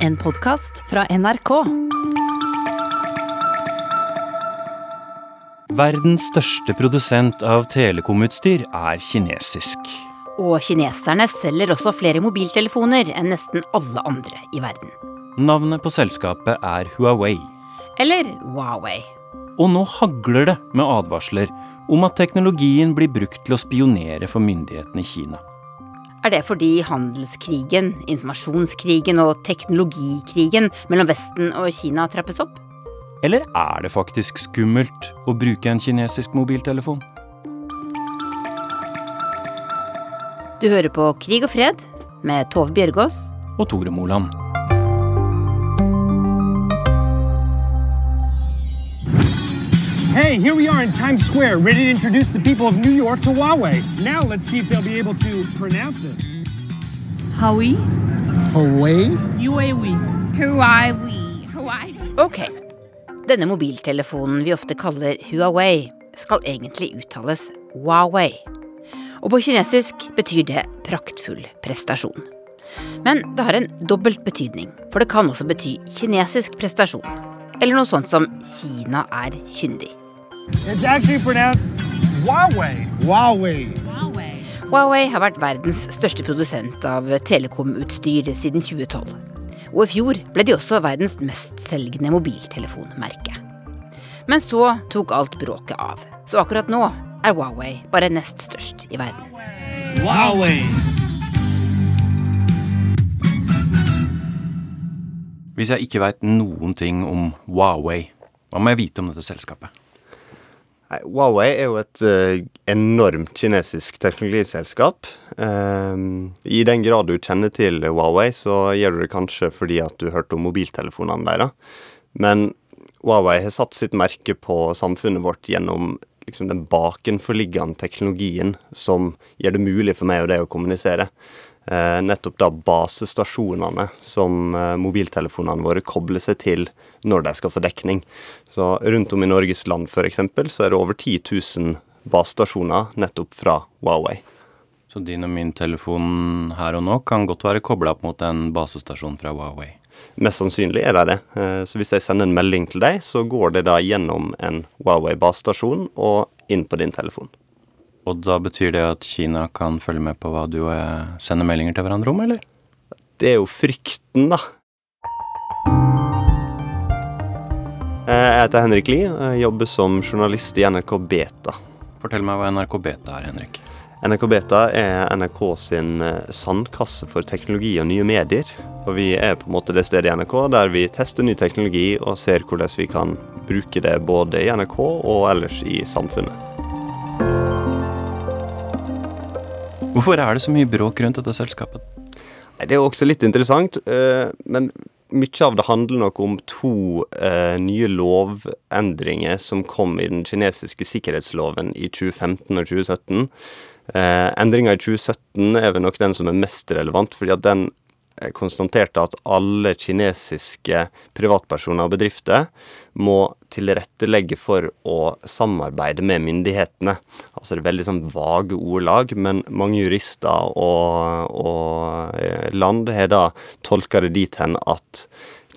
En podkast fra NRK. Verdens største produsent av telekomutstyr er kinesisk. Og kineserne selger også flere mobiltelefoner enn nesten alle andre i verden. Navnet på selskapet er Huawei. Eller Huawei. Og nå hagler det med advarsler om at teknologien blir brukt til å spionere for myndighetene i Kina. Er det fordi handelskrigen, informasjonskrigen og teknologikrigen mellom Vesten og Kina trappes opp? Eller er det faktisk skummelt å bruke en kinesisk mobiltelefon? Du hører på Krig og fred med Tove Bjørgaas. Og Tore Moland. Hey, here we are in Times Square, ready to introduce the people of New York to Huawei. Now let's see if they'll be able to pronounce it. Hawaii, Away? UAE. Huawei. Hawaii. Ok. Denne mobiltelefonen vi ofte kaller Huawei, skal egentlig uttales Huawei. Og på kinesisk betyr det praktfull prestasjon. Men det har en dobbelt betydning, for det kan også bety kinesisk prestasjon. Eller noe sånt som Kina er kyndig. It's actually pronounced Huawei. Huawei. Huawei har vært verdens største produsent av telekomutstyr siden 2012. Og i fjor ble de også verdens mestselgende mobiltelefonmerke. Men så tok alt bråket av, så akkurat nå er Huawei bare nest størst i verden. Huawei. Hvis jeg ikke veit noen ting om Huawei, hva må jeg vite om dette selskapet? Huawei er jo et eh, enormt kinesisk teknologiselskap. Ehm, I den grad du kjenner til Huawei, så gjør du det kanskje fordi at du hørte om mobiltelefonene deres. Men Huawei har satt sitt merke på samfunnet vårt gjennom liksom, den bakenforliggende teknologien som gjør det mulig for meg og deg å kommunisere. Eh, nettopp da basestasjonene som eh, mobiltelefonene våre kobler seg til når de skal få dekning. Så rundt om i Norges land f.eks. så er det over 10 000 basestasjoner nettopp fra Huawei. Så din og min telefon her og nå kan godt være kobla opp mot en basestasjon fra Huawei. Mest sannsynlig er de det. Eh, Så hvis jeg sender en melding til deg, så går det da gjennom en Huawei basestasjon og inn på din telefon. Og da betyr det at Kina kan følge med på hva du og jeg sender meldinger til hverandre om, eller? Det er jo frykten, da. Jeg heter Henrik Lie og jobber som journalist i NRK Beta. Fortell meg hva NRK Beta er, Henrik. NRK Beta er NRK sin eh, sandkasse for teknologi og nye medier. Og vi er på en måte det stedet i NRK der vi tester ny teknologi og ser hvordan vi kan bruke det både i NRK og ellers i samfunnet. Hvorfor er det så mye bråk rundt dette selskapet? Det er jo også litt interessant, eh, men mye av det handler nok om to eh, nye lovendringer som kom i den kinesiske sikkerhetsloven i 2015 og 2017. Eh, Endringa i 2017 er vel nok den som er mest relevant, fordi at den konstaterte at alle kinesiske privatpersoner og bedrifter må tilrettelegge for å samarbeide med myndighetene. Altså det er veldig sånn vage ordlag, men mange jurister og, og eh, land har da tolka det dit hen at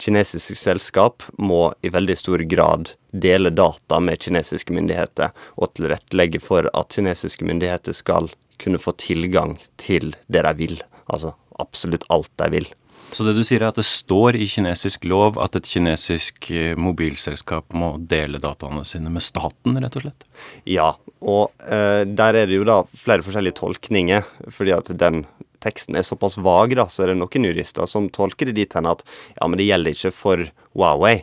kinesiske selskap må i veldig stor grad dele data med kinesiske myndigheter, og tilrettelegge for at kinesiske myndigheter skal kunne få tilgang til det de vil. Altså absolutt alt de vil. Så det du sier er at det står i kinesisk lov at et kinesisk eh, mobilselskap må dele dataene sine med staten, rett og slett? Ja, og eh, der er det jo da flere forskjellige tolkninger, fordi at den teksten er såpass vag, da, så er det noen jurister som tolker det dit hen at ja, men det gjelder ikke for Huawei.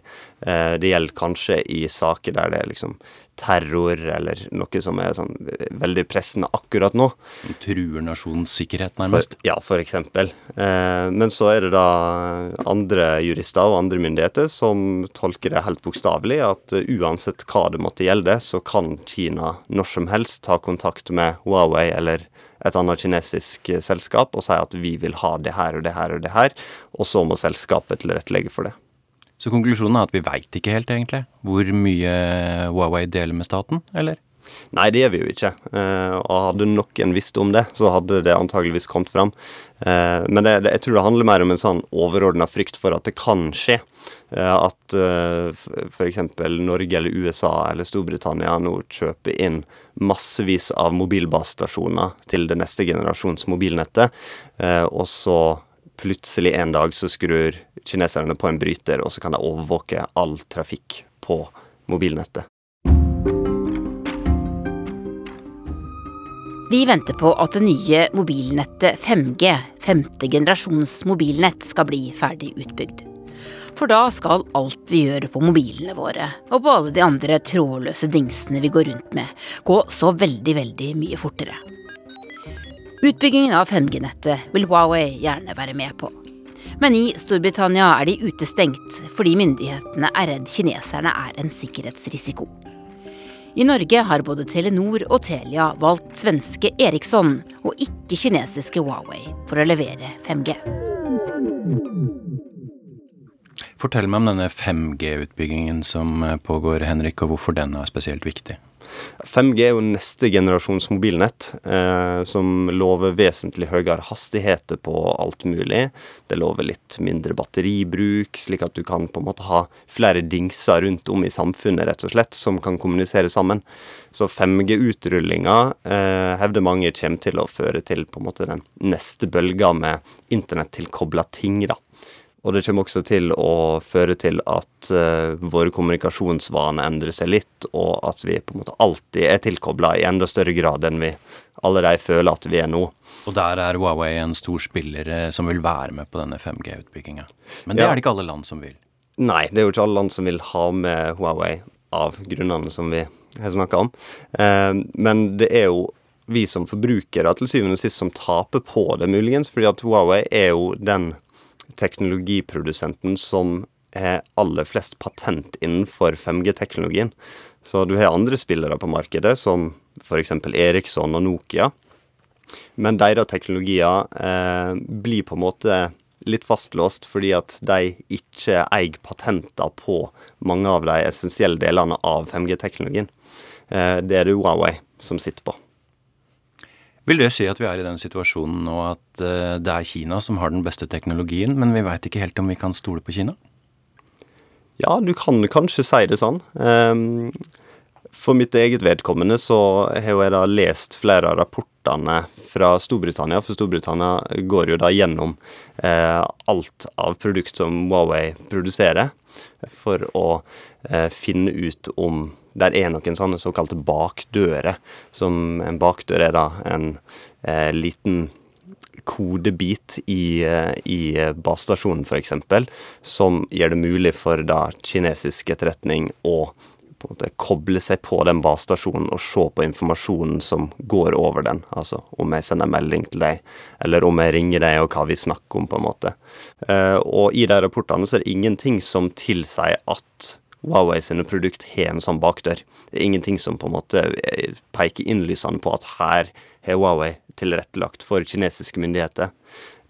Eh, det gjelder kanskje i saker der det er liksom terror eller noe som er sånn veldig pressende akkurat nå. Som truer nasjonens sikkerhet, For, nærmest? ja, for eksempel. Eh, men så er det da andre jurister og andre myndigheter som tolker det helt bokstavelig, at eh, uansett hva det måtte gjelde, så kan Kina når som helst ta kontakt med Huawei eller et annet kinesisk eh, selskap og si at vi vil ha det her og det her og det her, og så må selskapet tilrettelegge for det. Så konklusjonen er at vi veit ikke helt, egentlig, hvor mye Huawei deler med staten, eller? Nei, det gjør vi jo ikke. Eh, og hadde noen visst om det, så hadde det antageligvis kommet fram. Eh, men det, jeg tror det handler mer om en sånn overordna frykt for at det kan skje. Eh, at f.eks. Norge eller USA eller Storbritannia nå kjøper inn massevis av mobilbasestasjoner til det neste generasjons mobilnettet, og så plutselig en dag så skrur kineserne på en bryter, og så kan de overvåke all trafikk på mobilnettet. Vi venter på at det nye mobilnettet 5G, femte generasjons mobilnett, skal bli ferdig utbygd. For da skal alt vi gjør på mobilene våre, og på alle de andre trådløse dingsene vi går rundt med, gå så veldig, veldig mye fortere. Utbyggingen av 5G-nettet vil Huawei gjerne være med på. Men i Storbritannia er de utestengt fordi myndighetene er redd kineserne er en sikkerhetsrisiko. I Norge har både Telenor og Telia valgt svenske Eriksson og ikke kinesiske Huawei for å levere 5G. Fortell meg om denne 5G-utbyggingen som eh, pågår, Henrik, og hvorfor den er spesielt viktig. 5G er jo neste generasjons mobilnett, eh, som lover vesentlig høyere hastigheter på alt mulig. Det lover litt mindre batteribruk, slik at du kan på en måte ha flere dingser rundt om i samfunnet, rett og slett, som kan kommunisere sammen. Så 5G-utrullinga eh, hevder mange kommer til å føre til på en måte den neste bølga med internett-tilkobla ting. da. Og det kommer også til å føre til at uh, våre kommunikasjonsvaner endrer seg litt, og at vi på en måte alltid er tilkobla i enda større grad enn vi allerede føler at vi er nå. Og der er Huawei en stor spiller eh, som vil være med på denne 5G-utbygginga. Men det Ja. er det ikke alle land som vil. Nei, det er jo ikke alle land som vil ha med Huawei av grunnene som vi har snakka om. Eh, men det er jo vi som forbrukere til syvende og sist som taper på det, muligens. fordi at Huawei er jo den teknologiprodusenten som har aller flest patent innenfor 5G-teknologien. Så du har andre spillere på markedet, som f.eks. Eriksson og Nokia. Men deres teknologier eh, blir på en måte litt fastlåst fordi at de ikke eier patenter på mange av de essensielle delene av 5G-teknologien. Eh, det er det Huawei som sitter på. Vil det si at vi er i den situasjonen nå at eh, det er Kina som har den beste teknologien, men vi veit ikke helt om vi kan stole på Kina? Ja, du kan kanskje si det sånn. Ehm, For mitt eget vedkommende så har jeg da lest flere av rapportene fra Storbritannia, for Storbritannia går jo da gjennom eh, alt av produkt som Huawei produserer, for å eh, finne ut om der er noen sånne såkalte bakdører. Som en bakdør er da en eh, liten kodebit i, eh, i basestasjonen f.eks., som gjør det mulig for da kinesisk etterretning å på en måte koble seg på den basestasjonen og se på informasjonen som går over den. Altså om jeg sender melding til deg, eller om jeg ringer deg, og hva vi snakker om, på en måte. Eh, og i de rapportene så er det ingenting som tilsier at Huawei sine produkt har en sånn bakdør. Det er ingenting som på en måte eh, peker innlysende på at her har Huawei tilrettelagt for kinesiske myndigheter.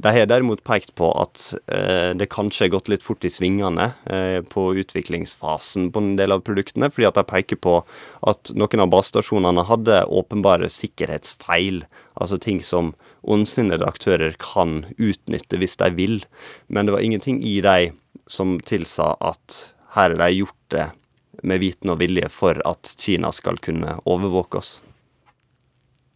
De har derimot pekt på at eh, det kanskje har gått litt fort i svingene eh, på utviklingsfasen på en del av produktene, fordi at de peker på at noen av basestasjonene hadde åpenbare sikkerhetsfeil, altså ting som ondsinnede aktører kan utnytte hvis de vil. Men det var ingenting i de som tilsa at her har de gjort det med viten og vilje for at Kina skal kunne overvåke oss.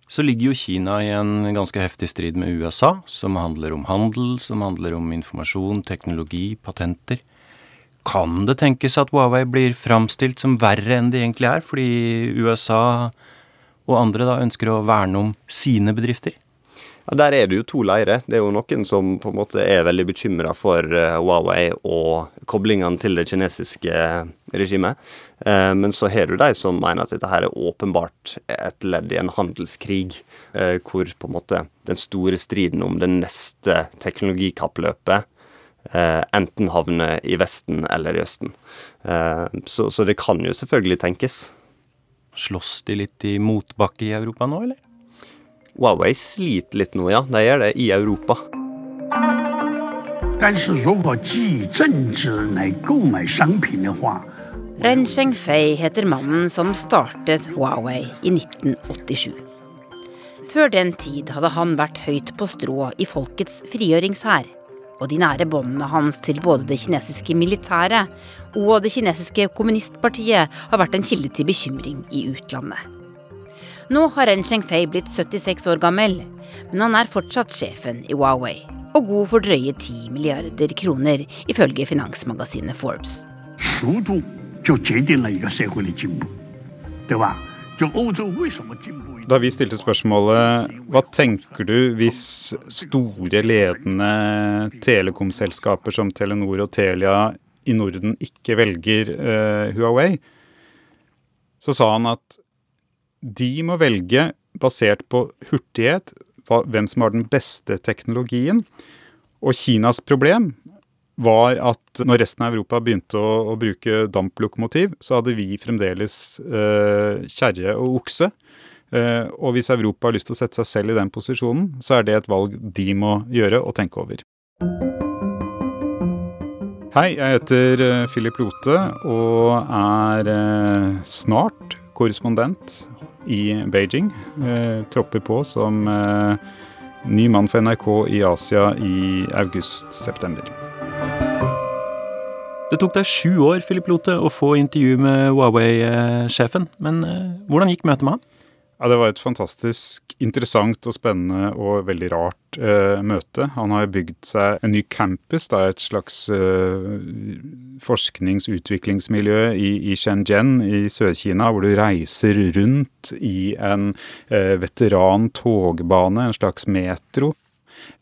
Så ligger jo Kina i en ganske heftig strid med USA, som handler om handel, som handler om informasjon, teknologi, patenter. Kan det tenkes at Huawei blir framstilt som verre enn de egentlig er, fordi USA og andre da ønsker å verne om sine bedrifter? Ja, Der er det jo to leirer. Det er jo noen som på en måte er veldig bekymra for eh, Huawei og koblingene til det kinesiske regimet. Eh, men så har du de som mener at dette her er åpenbart et ledd i en handelskrig, eh, hvor på en måte den store striden om det neste teknologikappløpet eh, enten havner i Vesten eller i Østen. Eh, så, så det kan jo selvfølgelig tenkes. Slåss de litt i motbakke i Europa nå, eller? Huawei sliter litt nå, ja. De gjør det i Europa. Ren Chengfei heter mannen som startet Huawei i 1987. Før den tid hadde han vært høyt på strå i folkets frigjøringshær og de nære båndene hans til både det kinesiske militæret og det kinesiske kommunistpartiet har vært en kilde til bekymring i utlandet. Nå har Ren Shengfei blitt 76 år gammel, men han er fortsatt sjefen i Huawei. Og god for drøye 10 milliarder kroner, ifølge finansmagasinet Forbes. Da vi stilte spørsmålet hva tenker du hvis store ledende telekomselskaper som Telenor og Telia i Norden ikke velger uh, Huawei, så sa han at de må velge basert på hurtighet, hvem som har den beste teknologien. Og Kinas problem var at når resten av Europa begynte å, å bruke damplokomotiv, så hadde vi fremdeles eh, kjerre og okse. Eh, og hvis Europa har lyst til å sette seg selv i den posisjonen, så er det et valg de må gjøre og tenke over. Hei, jeg heter eh, Philip Lote og er eh, snart korrespondent i Beijing. Eh, tropper på som eh, ny mann for NRK i Asia i august-september. Det tok deg sju år, Philip Lote, å få intervju med Huawei-sjefen. Men eh, hvordan gikk møtet med ham? Ja, Det var et fantastisk interessant og spennende og veldig rart eh, møte. Han har bygd seg en ny campus, da, et slags eh, forsknings-utviklingsmiljø i, i Shenzhen i Sør-Kina, hvor du reiser rundt i en eh, veteran-togbane, en slags metro.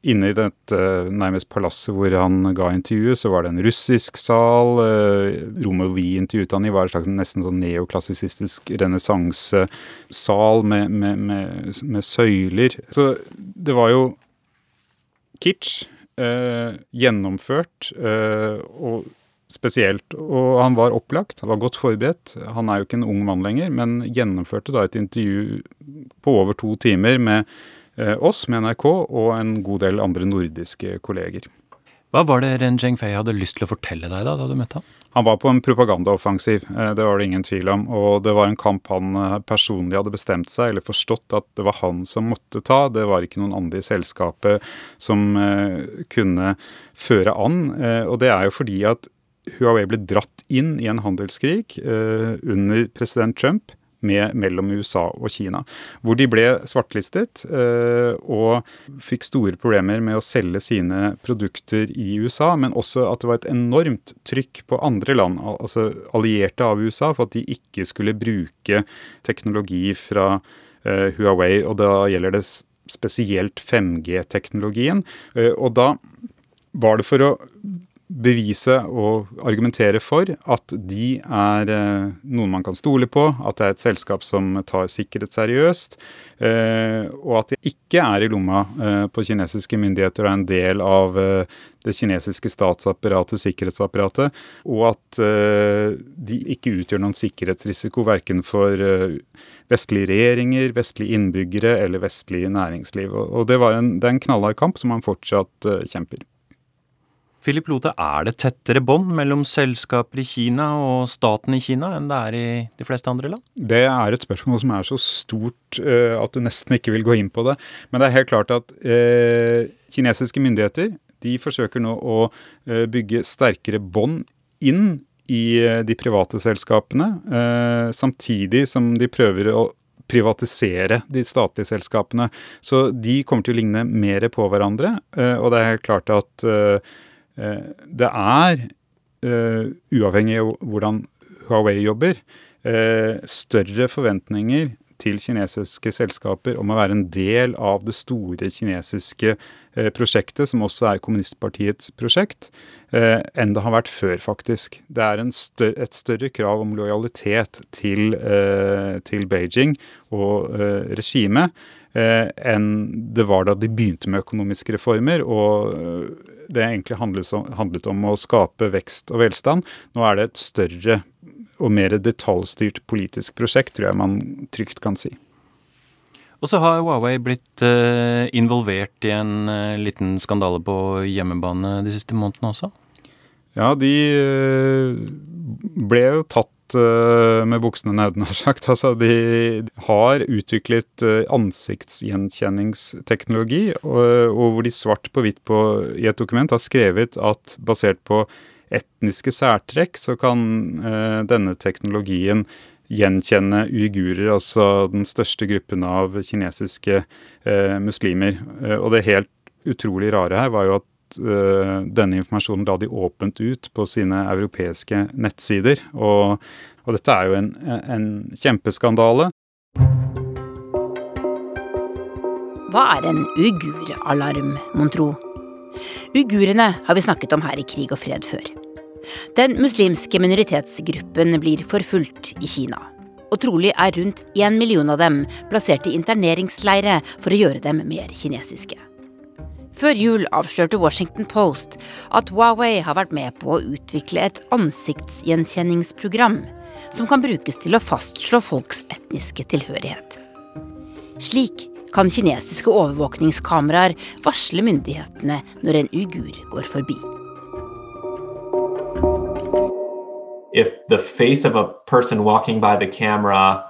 Inne i dette eh, nærmest palasset hvor han ga intervjuet, så var det en russisk sal. eh, Rommet vi intervjuet han i, var en slags nesten sånn neoklassisistisk renessansesal med, med, med, med søyler. Så det var jo kitsch, eh, gjennomført eh, og spesielt. Og han var opplagt, han var godt forberedt. Han er jo ikke en ung mann lenger, men gjennomførte da et intervju på over to timer med oss, med NRK, og en god del andre nordiske kolleger. Hva var det Ren Zhengfei hadde lyst til å fortelle deg da, da du møtte ham? Han var på en propagandaoffensiv, eh, det var det ingen tvil om. Og det var en kamp han eh, personlig hadde bestemt seg, eller forstått at det var han som måtte ta. Det var ikke noen andre i selskapet som eh, kunne føre an. Eh, og det er jo fordi at Huawei ble dratt inn i en handelskrig eh, under president Trump. Med, mellom USA og Kina, hvor de ble svartlistet eh, og fikk store problemer med å selge sine produkter i USA, men også at det var et enormt trykk på andre land, altså allierte av USA, for at de ikke skulle bruke teknologi fra eh, Huawei, og da gjelder det spesielt 5G-teknologien. Eh, og da var det for å bevise og argumentere for at de er eh, noen man kan stole på, at det er et selskap som tar sikkerhet seriøst, eh, og at de ikke er i lomma eh, på kinesiske myndigheter og er en del av det kinesiske statsapparatet, sikkerhetsapparatet, og at de ikke utgjør noen sikkerhetsrisiko verken for vestlige regjeringer, vestlige innbyggere eller vestlig næringsliv. Og, det, en, det er en knallhard kamp som han fortsatt kjemper. Philip Lote, er det tettere bånd mellom selskaper i Kina og staten i Kina enn det er i de fleste andre land? Det er et spørsmål som er så stort uh, at du nesten ikke vil gå inn på det. Men det er helt klart at uh, kinesiske myndigheter de forsøker nå å uh, bygge sterkere bånd inn i de private selskapene, samtidig som de prøver å privatisere de statlige selskapene. Så de kommer til å ligne mer på hverandre, og det er helt klart at det er, eh, uavhengig av hvordan Huawei jobber, eh, større forventninger til kinesiske selskaper om å være en del av det store kinesiske eh, prosjektet, som også er kommunistpartiets prosjekt, eh, enn det har vært før, faktisk. Det er en stør et større krav om lojalitet til, eh, til Beijing og eh, regimet eh, enn det var da de begynte med økonomiske reformer. og eh, det egentlig handlet om, å skape vekst og velstand. Nå er det et større og mer detaljstyrt politisk prosjekt, tror jeg man trygt kan si. Og så har Huawei blitt eh, involvert i en eh, liten skandale på hjemmebane de siste månedene også. Ja, de eh, ble jo tatt uh, med buksene nede, nær sagt. Altså, de har utviklet uh, ansiktsgjenkjenningsteknologi, og, hvor de svart på hvitt på, i et dokument har skrevet at basert på etniske særtrekk, så kan uh, denne teknologien gjenkjenne uigurer, altså den største gruppen av kinesiske muslimer. og det helt utrolig rare her var jo at uh, denne informasjonen la de åpent ut på sine europeiske nettsider. Og, og dette er jo en, en kjempeskandale. Hva er en uiguralarm, mon tro? Uigurene har vi snakket om her i Krig og fred før. Den muslimske minoritetsgruppen blir forfulgt i Kina. Og trolig er rundt én million av dem plassert i interneringsleire for å gjøre dem mer kinesiske. Før jul avslørte Washington Post at Huawei har vært med på å utvikle et ansiktsgjenkjenningsprogram som kan brukes til å fastslå folks etniske tilhørighet. Slik kan kinesiske overvåkningskameraer varsle myndighetene når en ugur går forbi. If the face of a person walking by the camera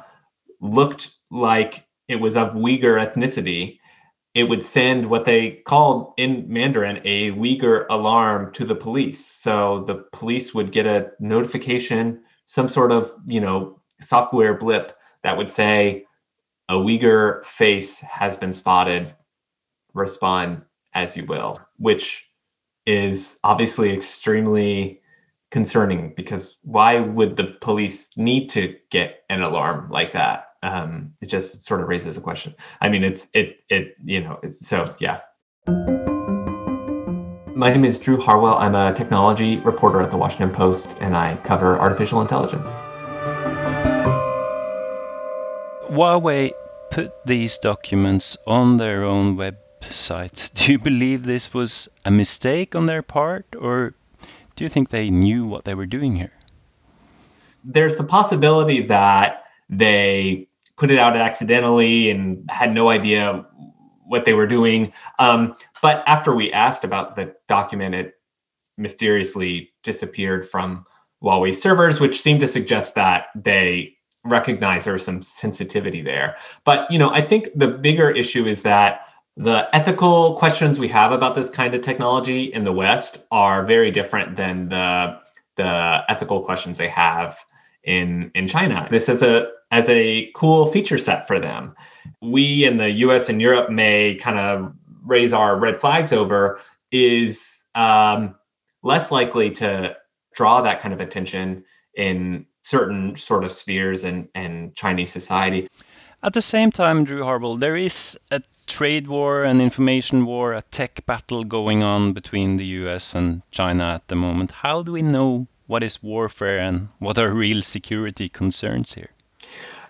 looked like it was of Uyghur ethnicity, it would send what they called in Mandarin a Uyghur alarm to the police. So the police would get a notification, some sort of, you know, software blip that would say a Uyghur face has been spotted. Respond as you will, which is obviously extremely concerning because why would the police need to get an alarm like that? Um, it just sort of raises a question. I mean, it's it it you know it's, so yeah. My name is Drew Harwell. I'm a technology reporter at the Washington Post, and I cover artificial intelligence. Huawei put these documents on their own website. Do you believe this was a mistake on their part, or do you think they knew what they were doing here? There's the possibility that they put it out accidentally and had no idea what they were doing. Um, but after we asked about the document, it mysteriously disappeared from Huawei servers, which seemed to suggest that they recognize there's some sensitivity there. But you know, I think the bigger issue is that the ethical questions we have about this kind of technology in the West are very different than the the ethical questions they have in in China. This is a as a cool feature set for them. We in the US and Europe may kind of raise our red flags over is um, less likely to draw that kind of attention in certain sort of spheres and and Chinese society. At the same time, Drew Harwell, there is a trade war, an information war, a tech battle going on between the US and China at the moment. How do we know what is warfare and what are real security concerns here?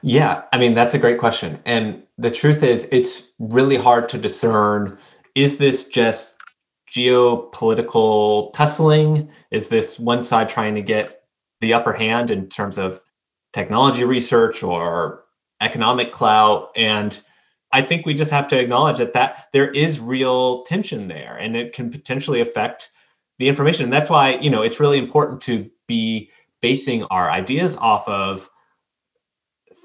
Yeah, I mean, that's a great question. And the truth is, it's really hard to discern is this just geopolitical tussling? Is this one side trying to get the upper hand in terms of technology research or economic clout? And I think we just have to acknowledge that, that there is real tension there and it can potentially affect the information. And that's why, you know, it's really important to be basing our ideas off of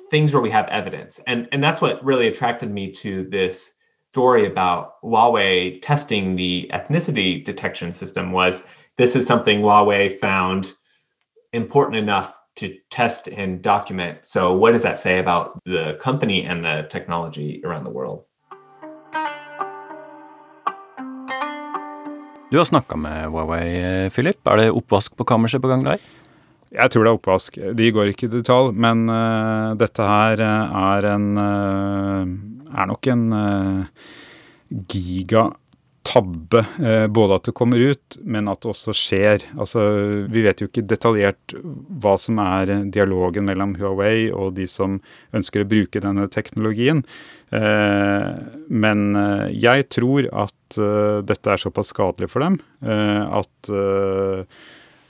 things where we have evidence. And, and that's what really attracted me to this story about Huawei testing the ethnicity detection system was this is something Huawei found important enough to test and document. So what does that say about the company and the technology around the world? Du har snakka med Huawei, Philip. Er det oppvask på kammerset på gang der? Jeg tror det er oppvask. De går ikke i detalj, men uh, dette her eh, er en uh, er nok en uh, gigatabbe. Både at det kommer ut, men at det også skjer. Altså, vi vet jo ikke detaljert hva som er dialogen mellom Huawei og de som ønsker å bruke denne teknologien. men jeg tror at dette er såpass skadelig for dem at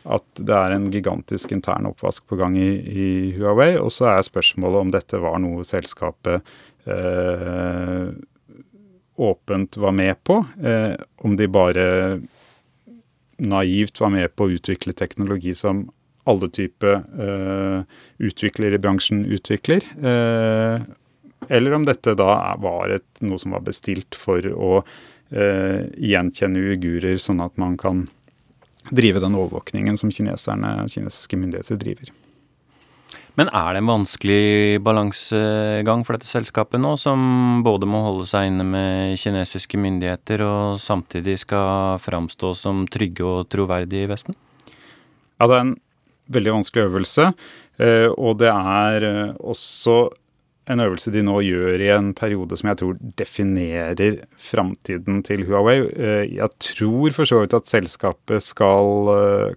at det er en gigantisk intern oppvask på gang i, i Huawei. Og så er spørsmålet om dette var noe selskapet eh, åpent var med på. Eh, om de bare naivt var med på å utvikle teknologi som alle typer eh, utviklere i bransjen utvikler. Uh, eller om dette da var et, noe som var bestilt for å uh, gjenkjenne uigurer, sånn at man kan drive den overvåkningen som kinesiske myndigheter driver. Men er det en vanskelig balansegang for dette selskapet nå, som både må holde seg inne med kinesiske myndigheter og samtidig skal framstå som trygge og troverdige i Vesten? Ja, det er en veldig vanskelig øvelse. Eh, og det er eh, også en øvelse de nå gjør i en periode som jeg tror definerer framtiden til Huawei. Eh, jeg tror for så vidt at selskapet skal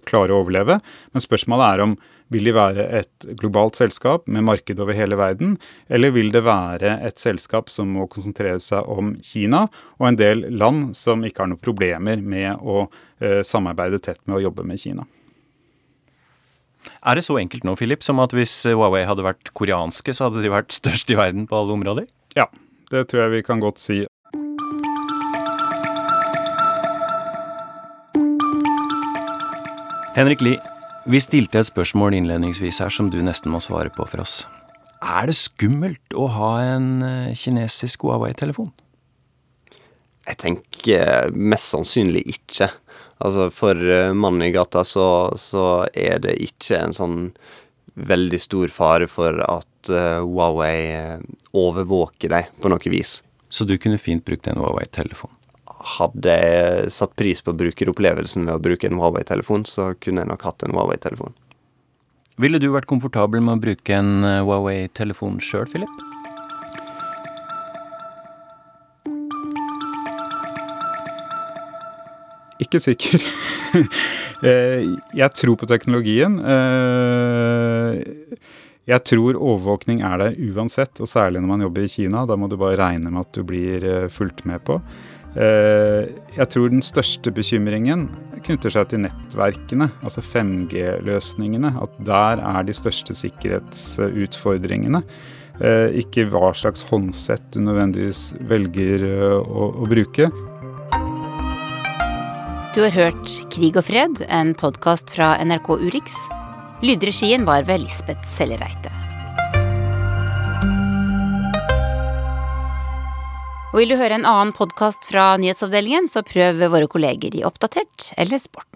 klare å overleve, men spørsmålet er om vil de være et globalt selskap med marked over hele verden, eller vil det være et selskap som må konsentrere seg om Kina og en del land som ikke har noen problemer med å eh, samarbeide tett med å jobbe med Kina? Er det så enkelt nå, Philip, som at hvis Huawei hadde vært koreanske, så hadde de vært størst i verden på alle områder? Ja, det tror jeg vi kan godt si. Henrik Lie, vi stilte et spørsmål innledningsvis her som du nesten må svare på for oss. Er det skummelt å ha en eh, kinesisk Huawei-telefon? Jeg tenker mest sannsynlig ikke. Altså, for eh, mannen i gata så, så, er det ikke en sånn veldig stor fare for at uh, Huawei overvåker deg på noe vis. Så du kunne fint brukt en Huawei-telefon? hadde jeg satt pris på brukeropplevelsen ved å bruke en Huawei-telefon, så kunne jeg nok hatt en Huawei-telefon. Ville du vært komfortabel med å bruke en eh, Huawei-telefon sjøl, Philip? Ikke sikker. Eh, jeg tror på teknologien. Eh, jeg tror overvåkning er der uansett, og særlig når man jobber i Kina. Da må du bare regne med at du blir fulgt med på. Eh, jeg tror den største bekymringen knytter seg til nettverkene, altså 5G-løsningene. At der er de største sikkerhetsutfordringene. Eh, ikke hva slags håndsett du nødvendigvis velger eh, å, å bruke. Du har hørt Krig og fred, en podkast fra NRK Urix. Lydregien var ved Lisbeth Sellereite. Og vil du høre en annen podkast fra nyhetsavdelingen, så prøv våre kolleger i Oppdatert eller Sporten.